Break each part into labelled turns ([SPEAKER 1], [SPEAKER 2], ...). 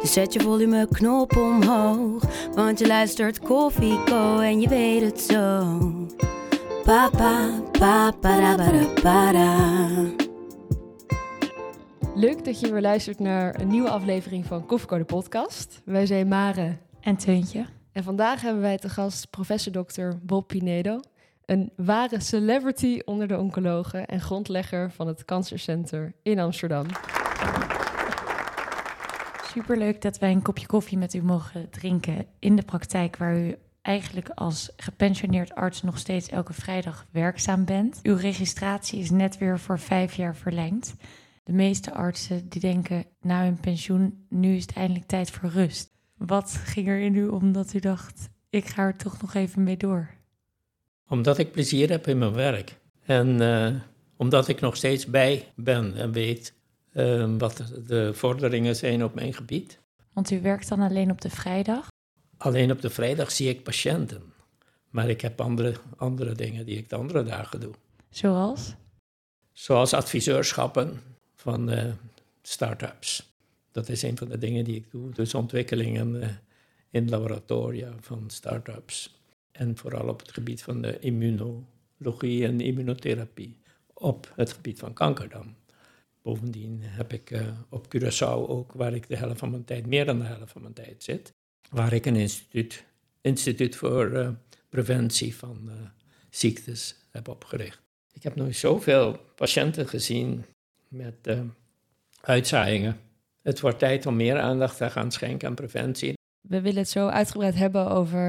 [SPEAKER 1] Dus zet je volumeknop omhoog. Want je luistert Koffie Co en je weet het zo. Papa, papa, para, para.
[SPEAKER 2] Leuk dat je weer luistert naar een nieuwe aflevering van Koffiecode podcast. Wij zijn Mare
[SPEAKER 3] En Teuntje.
[SPEAKER 2] en vandaag hebben wij te gast professor Dr. Bob Pinedo. Een ware celebrity onder de oncologen en grondlegger van het Cancercenter in Amsterdam.
[SPEAKER 3] Superleuk dat wij een kopje koffie met u mogen drinken in de praktijk waar u eigenlijk als gepensioneerd arts nog steeds elke vrijdag werkzaam bent. Uw registratie is net weer voor vijf jaar verlengd. De meeste artsen die denken na hun pensioen, nu is het eindelijk tijd voor rust. Wat ging er in u om dat u dacht, ik ga er toch nog even mee door?
[SPEAKER 4] Omdat ik plezier heb in mijn werk. En eh, omdat ik nog steeds bij ben en weet eh, wat de vorderingen zijn op mijn gebied.
[SPEAKER 3] Want u werkt dan alleen op de vrijdag.
[SPEAKER 4] Alleen op de vrijdag zie ik patiënten. Maar ik heb andere, andere dingen die ik de andere dagen doe.
[SPEAKER 3] Zoals?
[SPEAKER 4] Zoals adviseurschappen van eh, start-ups. Dat is een van de dingen die ik doe. Dus ontwikkelingen eh, in laboratoria van start-ups. En vooral op het gebied van de immunologie en immunotherapie. Op het gebied van kanker dan. Bovendien heb ik eh, op Curaçao ook, waar ik de helft van mijn tijd, meer dan de helft van mijn tijd zit, waar ik een instituut, instituut voor eh, preventie van eh, ziektes heb opgericht. Ik heb nog zoveel patiënten gezien met uitzaaiingen. Het wordt tijd om meer aandacht te gaan schenken aan preventie.
[SPEAKER 2] We willen het zo uitgebreid hebben over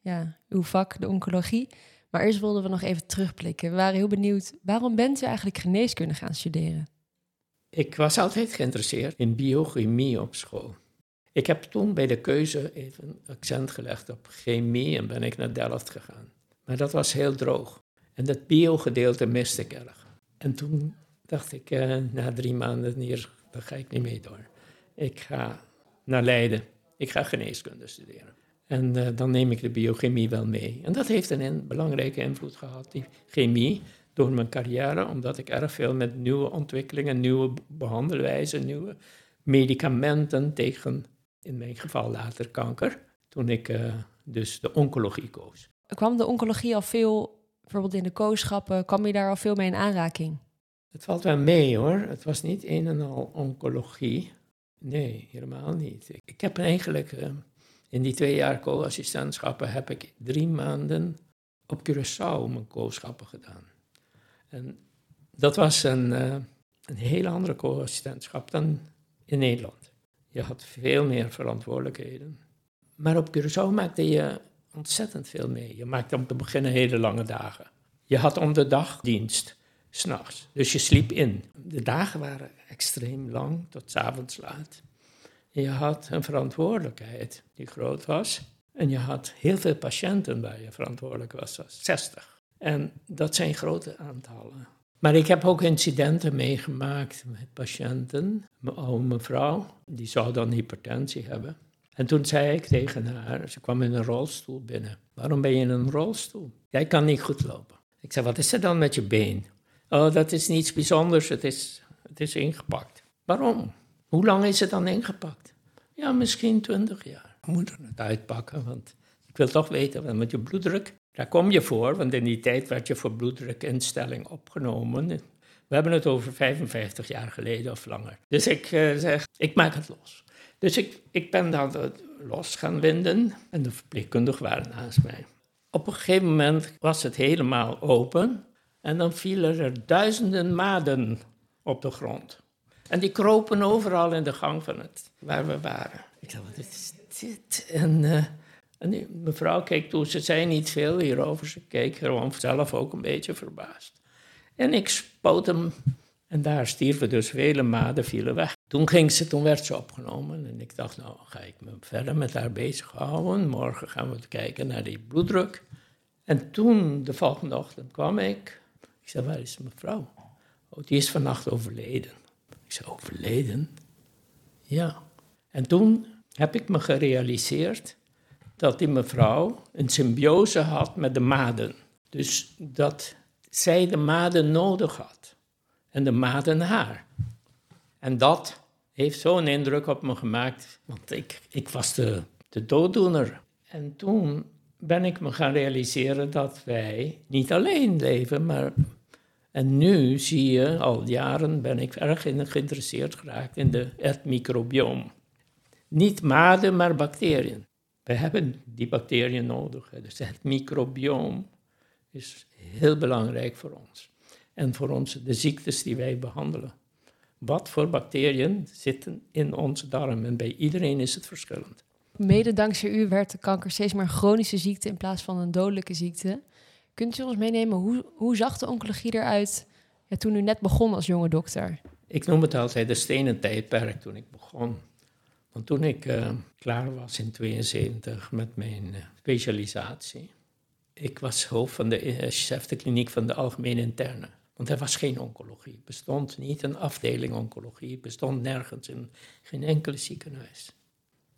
[SPEAKER 2] ja, uw vak, de oncologie. Maar eerst wilden we nog even terugblikken. We waren heel benieuwd, waarom bent u eigenlijk geneeskunde gaan studeren?
[SPEAKER 4] Ik was altijd geïnteresseerd in biochemie op school. Ik heb toen bij de keuze even accent gelegd op chemie en ben ik naar Delft gegaan. Maar dat was heel droog. En dat biogedeelte miste ik erg. En toen dacht ik, eh, na drie maanden hier, daar ga ik niet mee door. Ik ga naar Leiden. Ik ga geneeskunde studeren. En eh, dan neem ik de biochemie wel mee. En dat heeft een belangrijke invloed gehad, die chemie, door mijn carrière, omdat ik erg veel met nieuwe ontwikkelingen, nieuwe behandelwijzen, nieuwe medicamenten tegen, in mijn geval later kanker, toen ik eh, dus de oncologie koos.
[SPEAKER 2] Kwam de oncologie al veel, bijvoorbeeld in de kooschappen, kwam je daar al veel mee in aanraking?
[SPEAKER 4] Het valt wel mee hoor, het was niet een en al oncologie. Nee, helemaal niet. Ik, heb eigenlijk eh, in die twee jaar co-assistentschappen heb ik drie maanden op Curaçao mijn co-schappen gedaan. En dat was een, eh, een hele andere co-assistentschap dan in Nederland. Je had veel meer verantwoordelijkheden. Maar op Curaçao maakte je ontzettend veel mee. Je maakte om te beginnen hele lange dagen. Je had om de dag dienst, s'nachts. Dus je sliep in. De dagen waren extreem lang, tot 's avonds laat. Je had een verantwoordelijkheid die groot was. En je had heel veel patiënten waar je verantwoordelijk was, zoals 60. En dat zijn grote aantallen. Maar ik heb ook incidenten meegemaakt met patiënten. Mijn oude mevrouw, die zou dan hypertensie hebben. En toen zei ik tegen haar, ze kwam in een rolstoel binnen. Waarom ben je in een rolstoel? Jij kan niet goed lopen. Ik zei, wat is er dan met je been? Oh, dat is niets bijzonders, het is, het is ingepakt. Waarom? Hoe lang is het dan ingepakt? Ja, misschien twintig jaar. We moeten het uitpakken, want ik wil toch weten, wat met je bloeddruk, daar kom je voor, want in die tijd werd je voor bloeddrukinstelling opgenomen. We hebben het over 55 jaar geleden of langer. Dus ik eh, zeg, ik maak het los. Dus ik, ik ben dat los gaan winden en de verpleegkundigen waren naast mij. Op een gegeven moment was het helemaal open en dan vielen er duizenden maden op de grond. En die kropen overal in de gang van het, waar we waren. Ik dacht, wat is dit? En, eh, en die mevrouw keek toe, ze zei niet veel hierover. Ze keek gewoon zelf ook een beetje verbaasd. En ik spoot hem en daar stierven dus vele maden, vielen weg. Toen, ging ze, toen werd ze opgenomen en ik dacht, nou ga ik me verder met haar bezighouden. Morgen gaan we kijken naar die bloeddruk. En toen, de volgende ochtend, kwam ik. Ik zei, waar is mevrouw? Oh, die is vannacht overleden. Ik zei, overleden? Ja. En toen heb ik me gerealiseerd dat die mevrouw een symbiose had met de maden. Dus dat zij de maden nodig had en de maden haar. En dat heeft zo'n indruk op me gemaakt, want ik, ik was de, de dooddoener. En toen ben ik me gaan realiseren dat wij niet alleen leven, maar. En nu zie je, al jaren ben ik erg geïnteresseerd geraakt in de, het microbioom. Niet maden, maar bacteriën. We hebben die bacteriën nodig. Dus het microbioom is heel belangrijk voor ons. En voor ons, de ziektes die wij behandelen. Wat voor bacteriën zitten in onze darm? En bij iedereen is het verschillend.
[SPEAKER 2] Mede dankzij u werd de kanker steeds maar een chronische ziekte in plaats van een dodelijke ziekte. Kunt u ons meenemen, hoe, hoe zag de oncologie eruit ja, toen u net begon als jonge dokter?
[SPEAKER 4] Ik noem het altijd de stenen tijdperk toen ik begon. Want toen ik uh, klaar was in 72 met mijn uh, specialisatie, ik was hoofd van de uh, chef de kliniek van de algemene interne. Want er was geen oncologie. Bestond niet een afdeling oncologie. Bestond nergens in geen enkele ziekenhuis.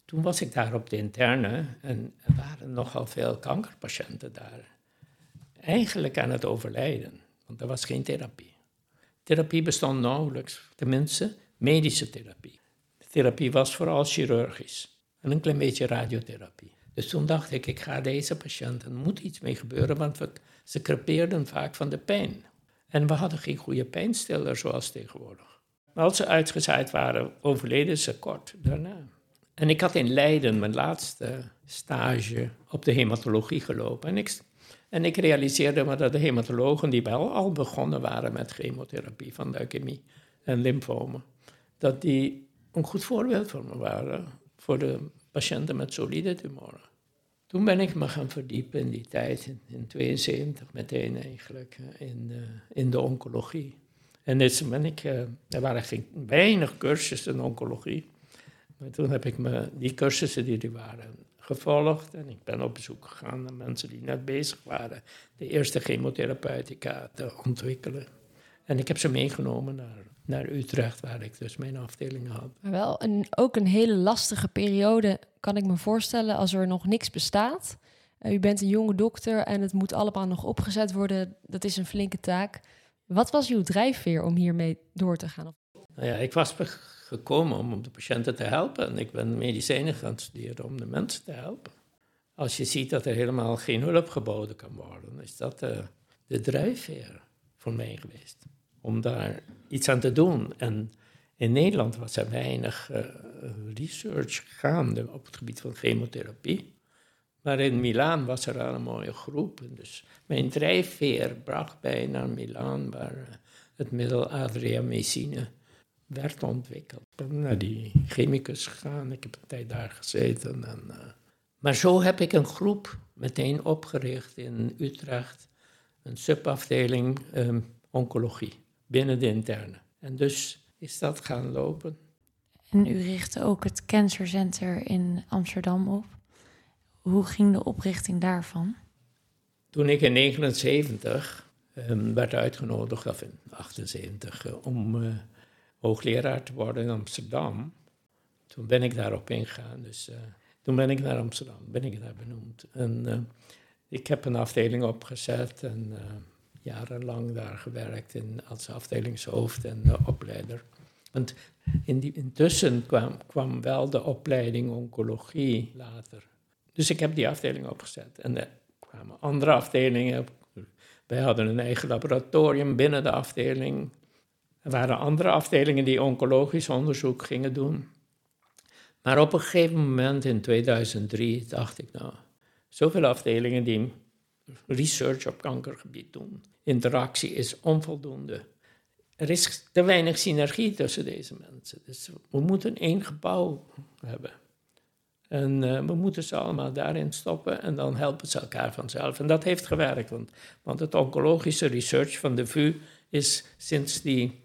[SPEAKER 4] Toen was ik daar op de interne en er waren nogal veel kankerpatiënten daar. Eigenlijk aan het overlijden, want er was geen therapie. Therapie bestond nauwelijks, tenminste medische therapie. Therapie was vooral chirurgisch en een klein beetje radiotherapie. Dus toen dacht ik, ik ga deze patiënten, moet iets mee gebeuren, want we, ze crepeerden vaak van de pijn. En we hadden geen goede pijnstiller zoals tegenwoordig. Maar als ze uitgezaaid waren, overleden ze kort daarna. En ik had in Leiden mijn laatste stage op de hematologie gelopen. En ik, en ik realiseerde me dat de hematologen die wel al begonnen waren met chemotherapie van leukemie en lymfomen, dat die een goed voorbeeld voor me waren voor de patiënten met solide tumoren. Toen ben ik me gaan verdiepen in die tijd, in 1972 meteen eigenlijk, in, uh, in de oncologie. En dus ben ik, uh, er waren geen, weinig cursussen in oncologie. Maar toen heb ik me die cursussen die er waren gevolgd en ik ben op bezoek gegaan naar mensen die net bezig waren de eerste chemotherapeutica te ontwikkelen. En ik heb ze meegenomen naar, naar Utrecht, waar ik dus mijn afdeling had.
[SPEAKER 2] Maar wel een, ook een hele lastige periode, kan ik me voorstellen, als er nog niks bestaat. Uh, u bent een jonge dokter en het moet allemaal nog opgezet worden. Dat is een flinke taak. Wat was uw drijfveer om hiermee door te gaan?
[SPEAKER 4] Nou ja, ik was gekomen om de patiënten te helpen. En ik ben medicijnen gaan studeren om de mensen te helpen. Als je ziet dat er helemaal geen hulp geboden kan worden, is dat de, de drijfveer voor mij geweest. Om daar iets aan te doen. En in Nederland was er weinig uh, research gaande op het gebied van chemotherapie. Maar in Milaan was er al een mooie groep. Dus mijn drijfveer bracht mij naar Milaan, waar uh, het middel adriamycine werd ontwikkeld. Ik ben naar die chemicus gegaan, ik heb een tijd daar gezeten. En, uh, maar zo heb ik een groep meteen opgericht in Utrecht, een subafdeling um, oncologie binnen de interne. En dus is dat gaan lopen.
[SPEAKER 3] En u richtte ook het Cancer Center in Amsterdam op. Hoe ging de oprichting daarvan?
[SPEAKER 4] Toen ik in 79 um, werd uitgenodigd, of in 78, uh, om uh, hoogleraar te worden in Amsterdam. Toen ben ik daarop ingegaan. Dus uh, toen ben ik naar Amsterdam, ben ik daar benoemd. En ik heb een afdeling opgezet en jarenlang daar gewerkt in, als afdelingshoofd en opleider. Want in die, intussen kwam, kwam wel de opleiding oncologie later. Dus ik heb die afdeling opgezet. En er kwamen andere afdelingen. Wij hadden een eigen laboratorium binnen de afdeling. Er waren andere afdelingen die oncologisch onderzoek gingen doen. Maar op een gegeven moment in 2003 dacht ik, nou, zoveel afdelingen die research op kankergebied doen. Interactie is onvoldoende. Er is te weinig synergie tussen deze mensen. Dus we moeten één gebouw hebben. En uh, we moeten ze allemaal daarin stoppen en dan helpen ze elkaar vanzelf. En dat heeft gewerkt, want, want het oncologische research van de VU is sinds die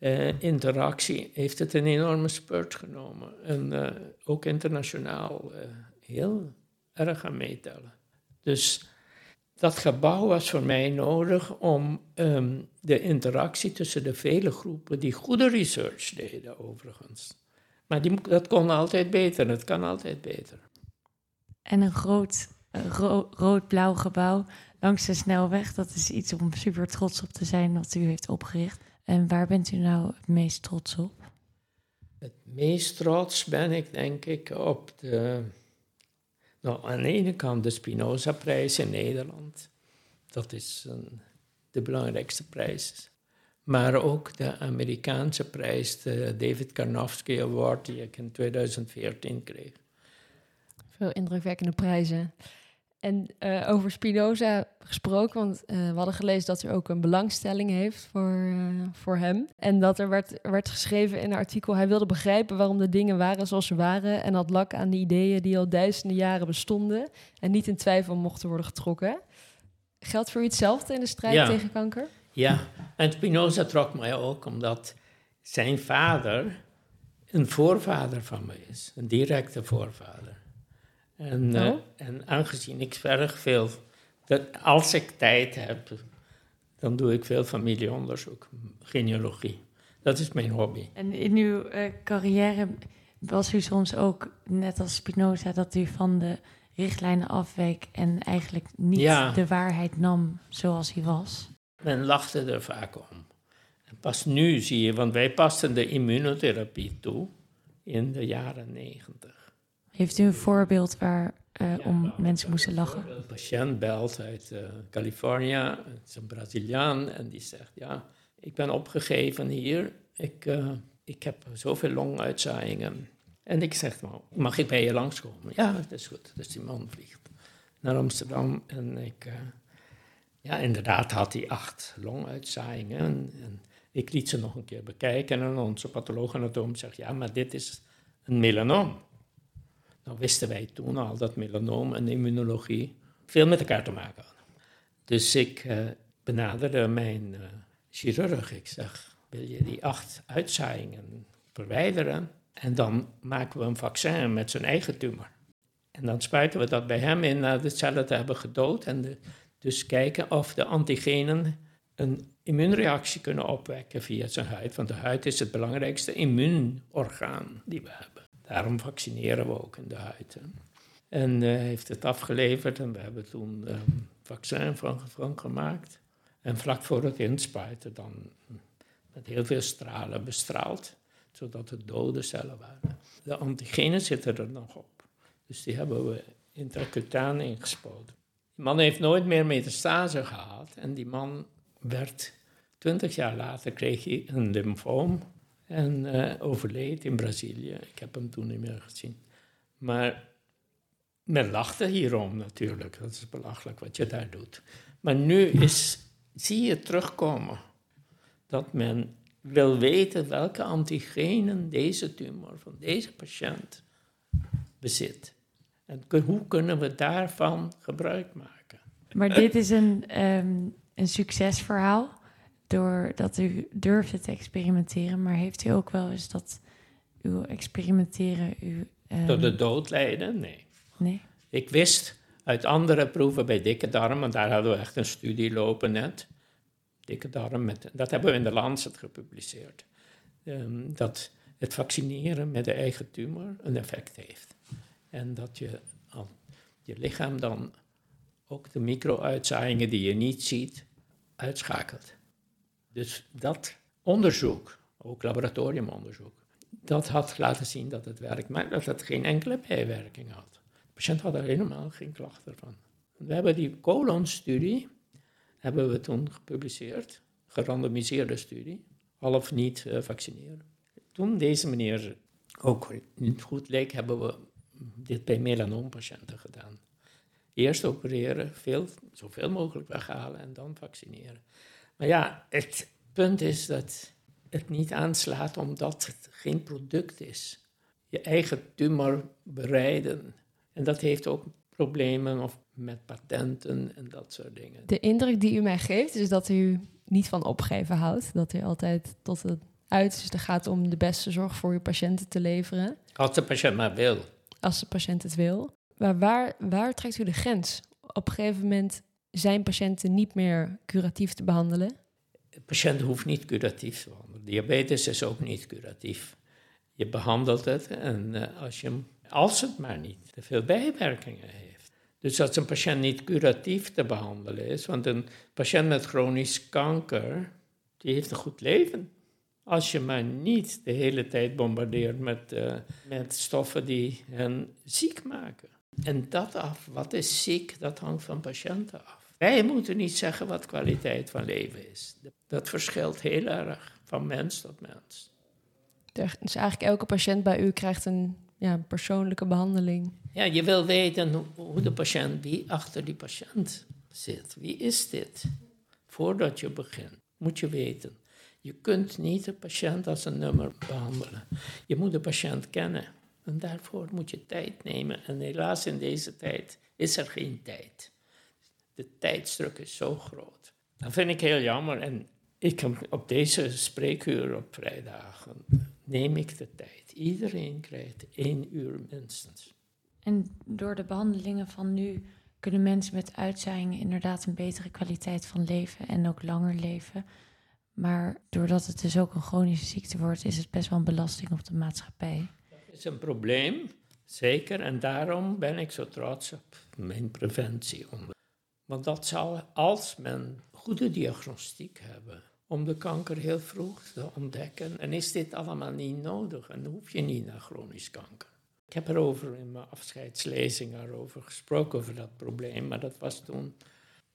[SPEAKER 4] eh, interactie heeft het een enorme spurt genomen. En eh, ook internationaal eh, heel erg aan meetellen. Dus dat gebouw was voor mij nodig om ehm, de interactie tussen de vele groepen die goede research deden, overigens. Maar die, dat kon altijd beter, het kan altijd beter.
[SPEAKER 3] En een groot rood-blauw gebouw langs de snelweg, dat is iets om super trots op te zijn wat u heeft opgericht. En waar bent u nou het meest trots op?
[SPEAKER 4] Het meest trots ben ik, denk ik, op de. Nou, aan de ene kant de Spinoza-prijs in Nederland. Dat is de belangrijkste prijs. Maar ook de Amerikaanse prijs, de David Karnofsky Award, die ik in 2014 kreeg.
[SPEAKER 2] Veel indrukwekkende prijzen. En uh, over Spinoza gesproken, want uh, we hadden gelezen dat u ook een belangstelling heeft voor, uh, voor hem. En dat er werd, werd geschreven in een artikel, hij wilde begrijpen waarom de dingen waren zoals ze waren en had lak aan de ideeën die al duizenden jaren bestonden en niet in twijfel mochten worden getrokken. Geldt voor u hetzelfde in de strijd
[SPEAKER 4] ja.
[SPEAKER 2] tegen kanker?
[SPEAKER 4] Ja, en Spinoza trok mij ook omdat zijn vader een voorvader van me is, een directe voorvader. En, oh. uh, en aangezien ik erg veel, dat als ik tijd heb, dan doe ik veel familieonderzoek, genealogie. Dat is mijn hobby.
[SPEAKER 3] En in uw uh, carrière was u soms ook, net als Spinoza, dat u van de richtlijnen afweek en eigenlijk niet
[SPEAKER 4] Ja.
[SPEAKER 3] de waarheid nam zoals hij was?
[SPEAKER 4] Men lachte er vaak om. En pas nu zie je, want wij pasten de immunotherapie toe in de jaren negentig.
[SPEAKER 3] Heeft u een voorbeeld waar eh, om mensen moesten lachen?
[SPEAKER 4] Een patiënt belt uit eh, Californië, het is een Braziliaan, en die zegt: Ja, ik ben opgegeven hier. Ik, eh, ik heb zoveel longuitzaaiingen. En ik zeg: nou, Mag ik bij je langskomen? Ja, dat is goed. Dus die man vliegt naar Amsterdam. En ik, ja, inderdaad had hij acht longuitzaaiingen. En, en ik liet ze nog een keer bekijken. En onze patholoog-anatoom zegt: Ja, maar dit is een melanoom. Wisten wij toen al dat melanoom en immunologie veel met elkaar te maken hadden. Dus ik eh, benaderde mijn eh, chirurg. Ik zeg, wil je die acht uitzaaiingen verwijderen? En dan maken we een vaccin met zijn eigen tumor. En dan spuiten we dat bij hem in na de cellen te hebben gedood. En dus kijken of de antigenen een immuunreactie kunnen opwekken via zijn huid. Want de huid is het belangrijkste immuunorgaan die we hebben. Daarom vaccineren we ook in de huid. En eh, heeft het afgeleverd en we hebben toen een vaccin van, van gemaakt. En vlak voor het inspuiten dan met heel veel stralen bestraald, zodat het dode cellen waren. De antigenen zitten er nog op. Dus die hebben we intracutaan ingespoten. Die man heeft nooit meer metastase gehad. En die man werd, twintig jaar later kreeg hij een lymfoom. En eh, overleed in Brazilië. Ik heb hem toen niet meer gezien. Maar men lachte hierom natuurlijk. Dat is belachelijk wat je daar doet. Maar nu is, zie je terugkomen dat men wil weten welke antigenen deze tumor van deze patiënt bezit. En hoe kunnen we daarvan gebruik maken?
[SPEAKER 3] Maar dit is een, ehm, een succesverhaal. Doordat u durfde te experimenteren. Maar heeft u ook wel eens dat uw experimenteren u. ehm,
[SPEAKER 4] Tot de dood leiden? Nee.
[SPEAKER 3] Nee.
[SPEAKER 4] Ik wist uit andere proeven bij dikke darm, want daar hadden we echt een studie lopen net. Dikke darm, met, dat hebben we in de Lancet gepubliceerd. ehm, dat het vaccineren met de eigen tumor een effect heeft. En dat je al, je lichaam dan ook de micro-uitzaaiingen die je niet ziet, uitschakelt. Dus dat onderzoek, ook laboratoriumonderzoek, dat had laten zien dat het werkt, maar dat het geen enkele bijwerking had. De patiënt had er helemaal geen klachten van. We hebben die colon-studie, hebben we toen gepubliceerd, gerandomiseerde studie, al of niet eh, vaccineren. Toen deze meneer ook niet goed leek, hebben we dit bij melanoompatiënten gedaan. Eerst opereren, veel, zoveel mogelijk weghalen en dan vaccineren. Maar ja, het punt is dat het niet aanslaat omdat het geen product is. Je eigen tumor bereiden. En dat heeft ook problemen of met patenten en dat soort dingen.
[SPEAKER 2] De indruk die u mij geeft is dat u niet van opgeven houdt. Dat u altijd tot het uit. Het gaat om de beste zorg voor je patiënten te leveren.
[SPEAKER 4] Als de patiënt maar wil.
[SPEAKER 2] Als de patiënt het wil. Maar waar, waar trekt u de grens? Op een gegeven moment zijn patiënten niet meer curatief te behandelen.
[SPEAKER 4] De patiënt hoeft niet curatief te behandelen. Diabetes is ook niet curatief. Je behandelt het en uh, als, je, als het maar niet te veel bijwerkingen heeft. Dus als een patiënt niet curatief te behandelen is, want een patiënt met chronisch kanker, die heeft een goed leven. Als je maar niet de hele tijd bombardeert met, uh, met stoffen die hen ziek maken. En dat af, wat is ziek, dat hangt van patiënten af. Wij moeten niet zeggen wat kwaliteit van leven is. Dat verschilt heel erg van mens tot mens.
[SPEAKER 2] Dus eigenlijk elke patiënt bij u krijgt een ja, persoonlijke behandeling.
[SPEAKER 4] Ja, je wil weten hoe de patiënt, wie achter die patiënt zit. Wie is dit? Voordat je begint, moet je weten. Je kunt niet de patiënt als een nummer behandelen. Je moet de patiënt kennen. En daarvoor moet je tijd nemen. En helaas in deze tijd is er geen tijd. De tijdsdruk is zo groot. Dat vind ik heel jammer. En ik op deze spreekuur op vrijdagen neem ik de tijd. Iedereen krijgt één uur minstens.
[SPEAKER 3] En door de behandelingen van nu kunnen mensen met uitzaaiingen inderdaad een betere kwaliteit van leven en ook langer leven. Maar doordat het dus ook een chronische ziekte wordt, is het best wel een belasting op de maatschappij.
[SPEAKER 4] Dat is een probleem, zeker. En daarom ben ik zo trots op mijn preventie. Want dat zal, als men goede diagnostiek hebben, om de kanker heel vroeg te ontdekken. En is dit allemaal niet nodig en hoef je niet naar chronisch kanker. Ik heb erover in mijn afscheidslezing erover gesproken, over dat probleem, maar dat was toen.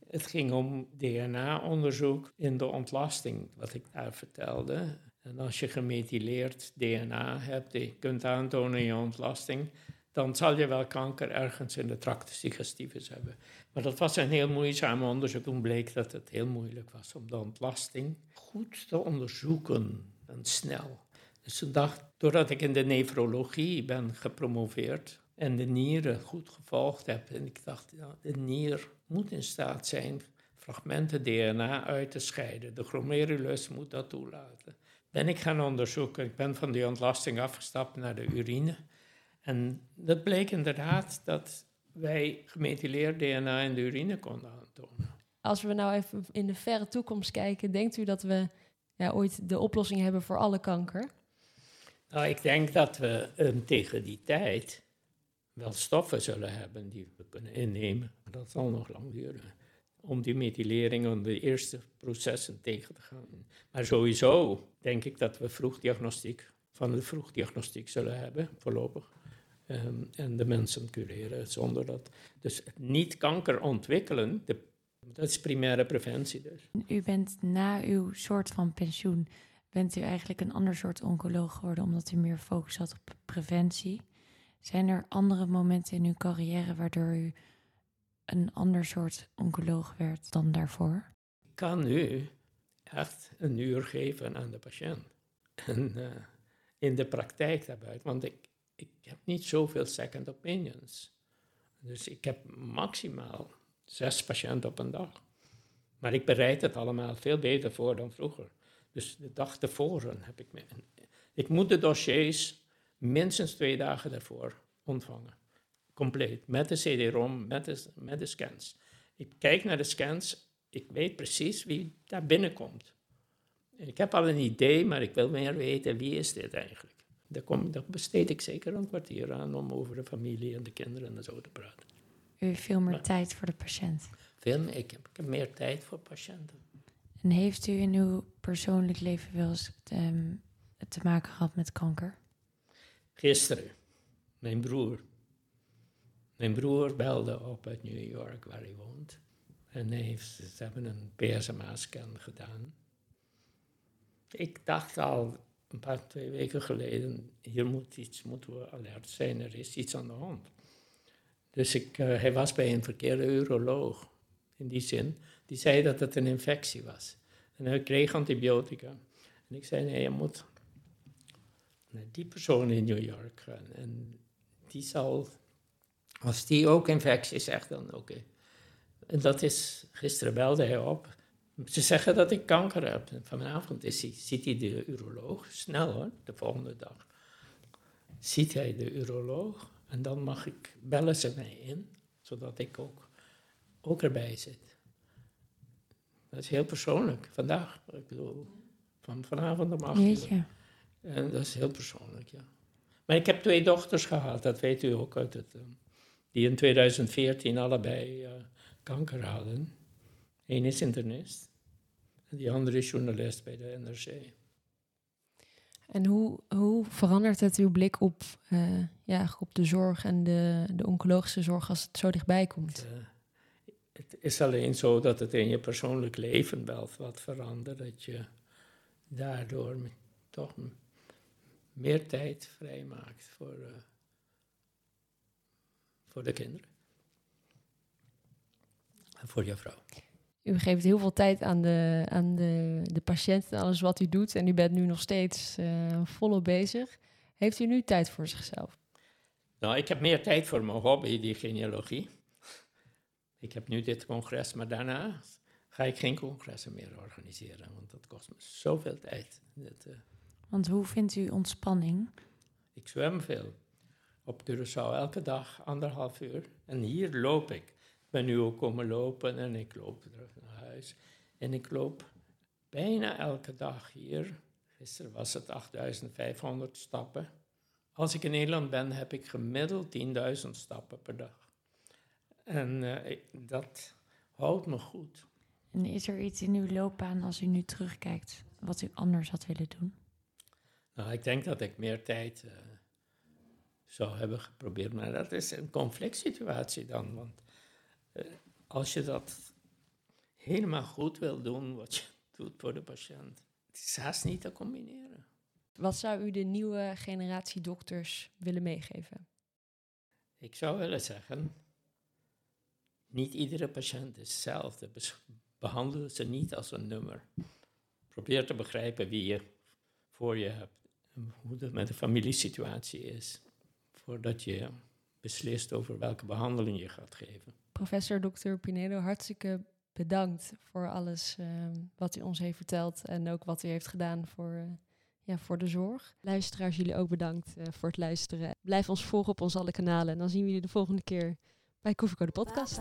[SPEAKER 4] Het ging om DNA-onderzoek in de ontlasting, wat ik daar vertelde. En als je gemethyleerd DNA hebt, je kunt aantonen in je ontlasting, dan zal je wel kanker ergens in de tractus digestivus hebben. Maar dat was een heel moeizaam onderzoek. Toen bleek dat het heel moeilijk was om de ontlasting goed te onderzoeken en snel. Dus toen dacht, doordat ik in de nefrologie ben gepromoveerd en de nieren goed gevolgd heb, en ik dacht, de nier moet in staat zijn fragmenten DNA uit te scheiden. De glomerulus moet dat toelaten. Ben ik gaan onderzoeken. Ik ben van die ontlasting afgestapt naar de urine. En dat bleek inderdaad dat wij gemethyleerd DNA in de urine konden aantonen.
[SPEAKER 2] Als we nou even in de verre toekomst kijken, denkt u dat we ja, ooit de oplossing hebben voor alle kanker?
[SPEAKER 4] Nou, ik denk dat we um, tegen die tijd wel stoffen zullen hebben die we kunnen innemen. Dat zal nog lang duren. Om die methylering, om de eerste processen tegen te gaan. Maar sowieso denk ik dat we vroegdiagnostiek, van de vroegdiagnostiek zullen hebben, voorlopig. Um, en de mensen cureren zonder dat. Dus niet kanker ontwikkelen, de, dat is primaire preventie dus.
[SPEAKER 3] U bent na uw soort van pensioen, bent u eigenlijk een ander soort oncoloog geworden omdat u meer focus had op preventie. Zijn er andere momenten in uw carrière waardoor u een ander soort oncoloog werd dan daarvoor?
[SPEAKER 4] Ik kan nu echt een uur geven aan de patiënt. En uh, in de praktijk daarbij, want ik, ik heb niet zoveel second opinions. Dus ik heb maximaal zes patiënten op een dag. Maar ik bereid het allemaal veel beter voor dan vroeger. Dus de dag tevoren heb ik... Me, ik moet de dossiers minstens twee dagen daarvoor ontvangen. Compleet. Met de CD-ROM, met de, met de scans. Ik kijk naar de scans. Ik weet precies wie daar binnenkomt. Ik heb al een idee, maar ik wil meer weten wie is dit eigenlijk. Daar, kom, daar besteed ik zeker een kwartier aan om over de familie en de kinderen en zo te praten.
[SPEAKER 3] U heeft veel meer maar, tijd voor de patiënt.
[SPEAKER 4] Veel meer, ik, heb, ik heb meer tijd voor patiënten.
[SPEAKER 3] En heeft u in uw persoonlijk leven wel eens um, te maken gehad met kanker?
[SPEAKER 4] Gisteren, mijn broer. Mijn broer belde op uit New York, waar hij woont. En hij heeft, ze hebben een PSMA-scan gedaan. Ik dacht al, een paar, twee weken geleden, hier moet iets, moeten we alert zijn, er is iets aan de hand. Dus ik, uh, hij was bij een verkeerde uroloog, in die zin. Die zei dat het een infectie was. En hij kreeg antibiotica. En ik zei, nee, je moet naar die persoon in New York gaan. En die zal, als die ook infectie zegt, dan oké. En dat is, gisteren belde hij op. Ze zeggen dat ik kanker heb. Vanavond is hij, ziet hij de uroloog. Snel hoor, de volgende dag. Ziet hij de uroloog. En dan mag ik, bellen ze mij in. Zodat ik ook, ook erbij zit. Dat is heel persoonlijk. Vandaag, ik bedoel, van vanavond om acht uur. En dat is heel persoonlijk, ja. Maar ik heb twee dochters gehad, dat weet u ook uit het... eh, die in 2014 allebei eh, kanker hadden. Eén is internist. En die andere is journalist bij de NRC.
[SPEAKER 2] En hoe, hoe verandert het uw blik op, eh, ja, op de zorg en de, de oncologische zorg als het zo dichtbij komt?
[SPEAKER 4] Het is alleen zo dat het in je persoonlijk leven wel wat verandert. Dat je daardoor toch meer tijd vrijmaakt voor, eh, voor de kinderen. En voor je vrouw.
[SPEAKER 2] U geeft heel veel tijd aan de, aan de, de patiënt en alles wat u doet. En u bent nu nog steeds eh, volop bezig. Heeft u nu tijd voor zichzelf?
[SPEAKER 4] Nou, ik heb meer tijd voor mijn hobby, die genealogie. Ik heb nu dit congres, maar daarna ga ik geen congressen meer organiseren, want dat kost me zoveel tijd. Dat, eh,
[SPEAKER 3] Want hoe vindt u ontspanning?
[SPEAKER 4] ik zwem veel. Op Curaçao elke dag anderhalf uur. En hier loop ik. Ben nu ook komen lopen en ik loop terug naar huis. En ik loop bijna elke dag hier. Gisteren was het 8500 stappen. Als ik in Nederland ben, heb ik gemiddeld 10.000 stappen per dag. En eh, dat houdt me goed.
[SPEAKER 3] En is er iets in uw loopbaan als u nu terugkijkt wat u anders had willen doen?
[SPEAKER 4] Nou, ik denk dat ik meer tijd eh, zou hebben geprobeerd. Maar dat is een conflict situatie dan. Want als je dat helemaal goed wil doen, wat je doet voor de patiënt, het is haast niet te combineren.
[SPEAKER 2] Wat zou u de nieuwe generatie dokters willen meegeven?
[SPEAKER 4] Ik zou willen zeggen, niet iedere patiënt is hetzelfde. Behandel ze niet als een nummer. Probeer te begrijpen wie je voor je hebt en hoe het met de familiesituatie is, voordat je beslist over welke behandeling je gaat geven.
[SPEAKER 2] Professor Dr. Pinedo, hartstikke bedankt voor alles eh, wat u ons heeft verteld en ook wat u heeft gedaan voor, eh, ja, voor de zorg. Luisteraars, jullie ook bedankt eh, voor het luisteren. Blijf ons volgen op onze alle kanalen en dan zien we jullie de volgende keer bij Koffieko de podcast.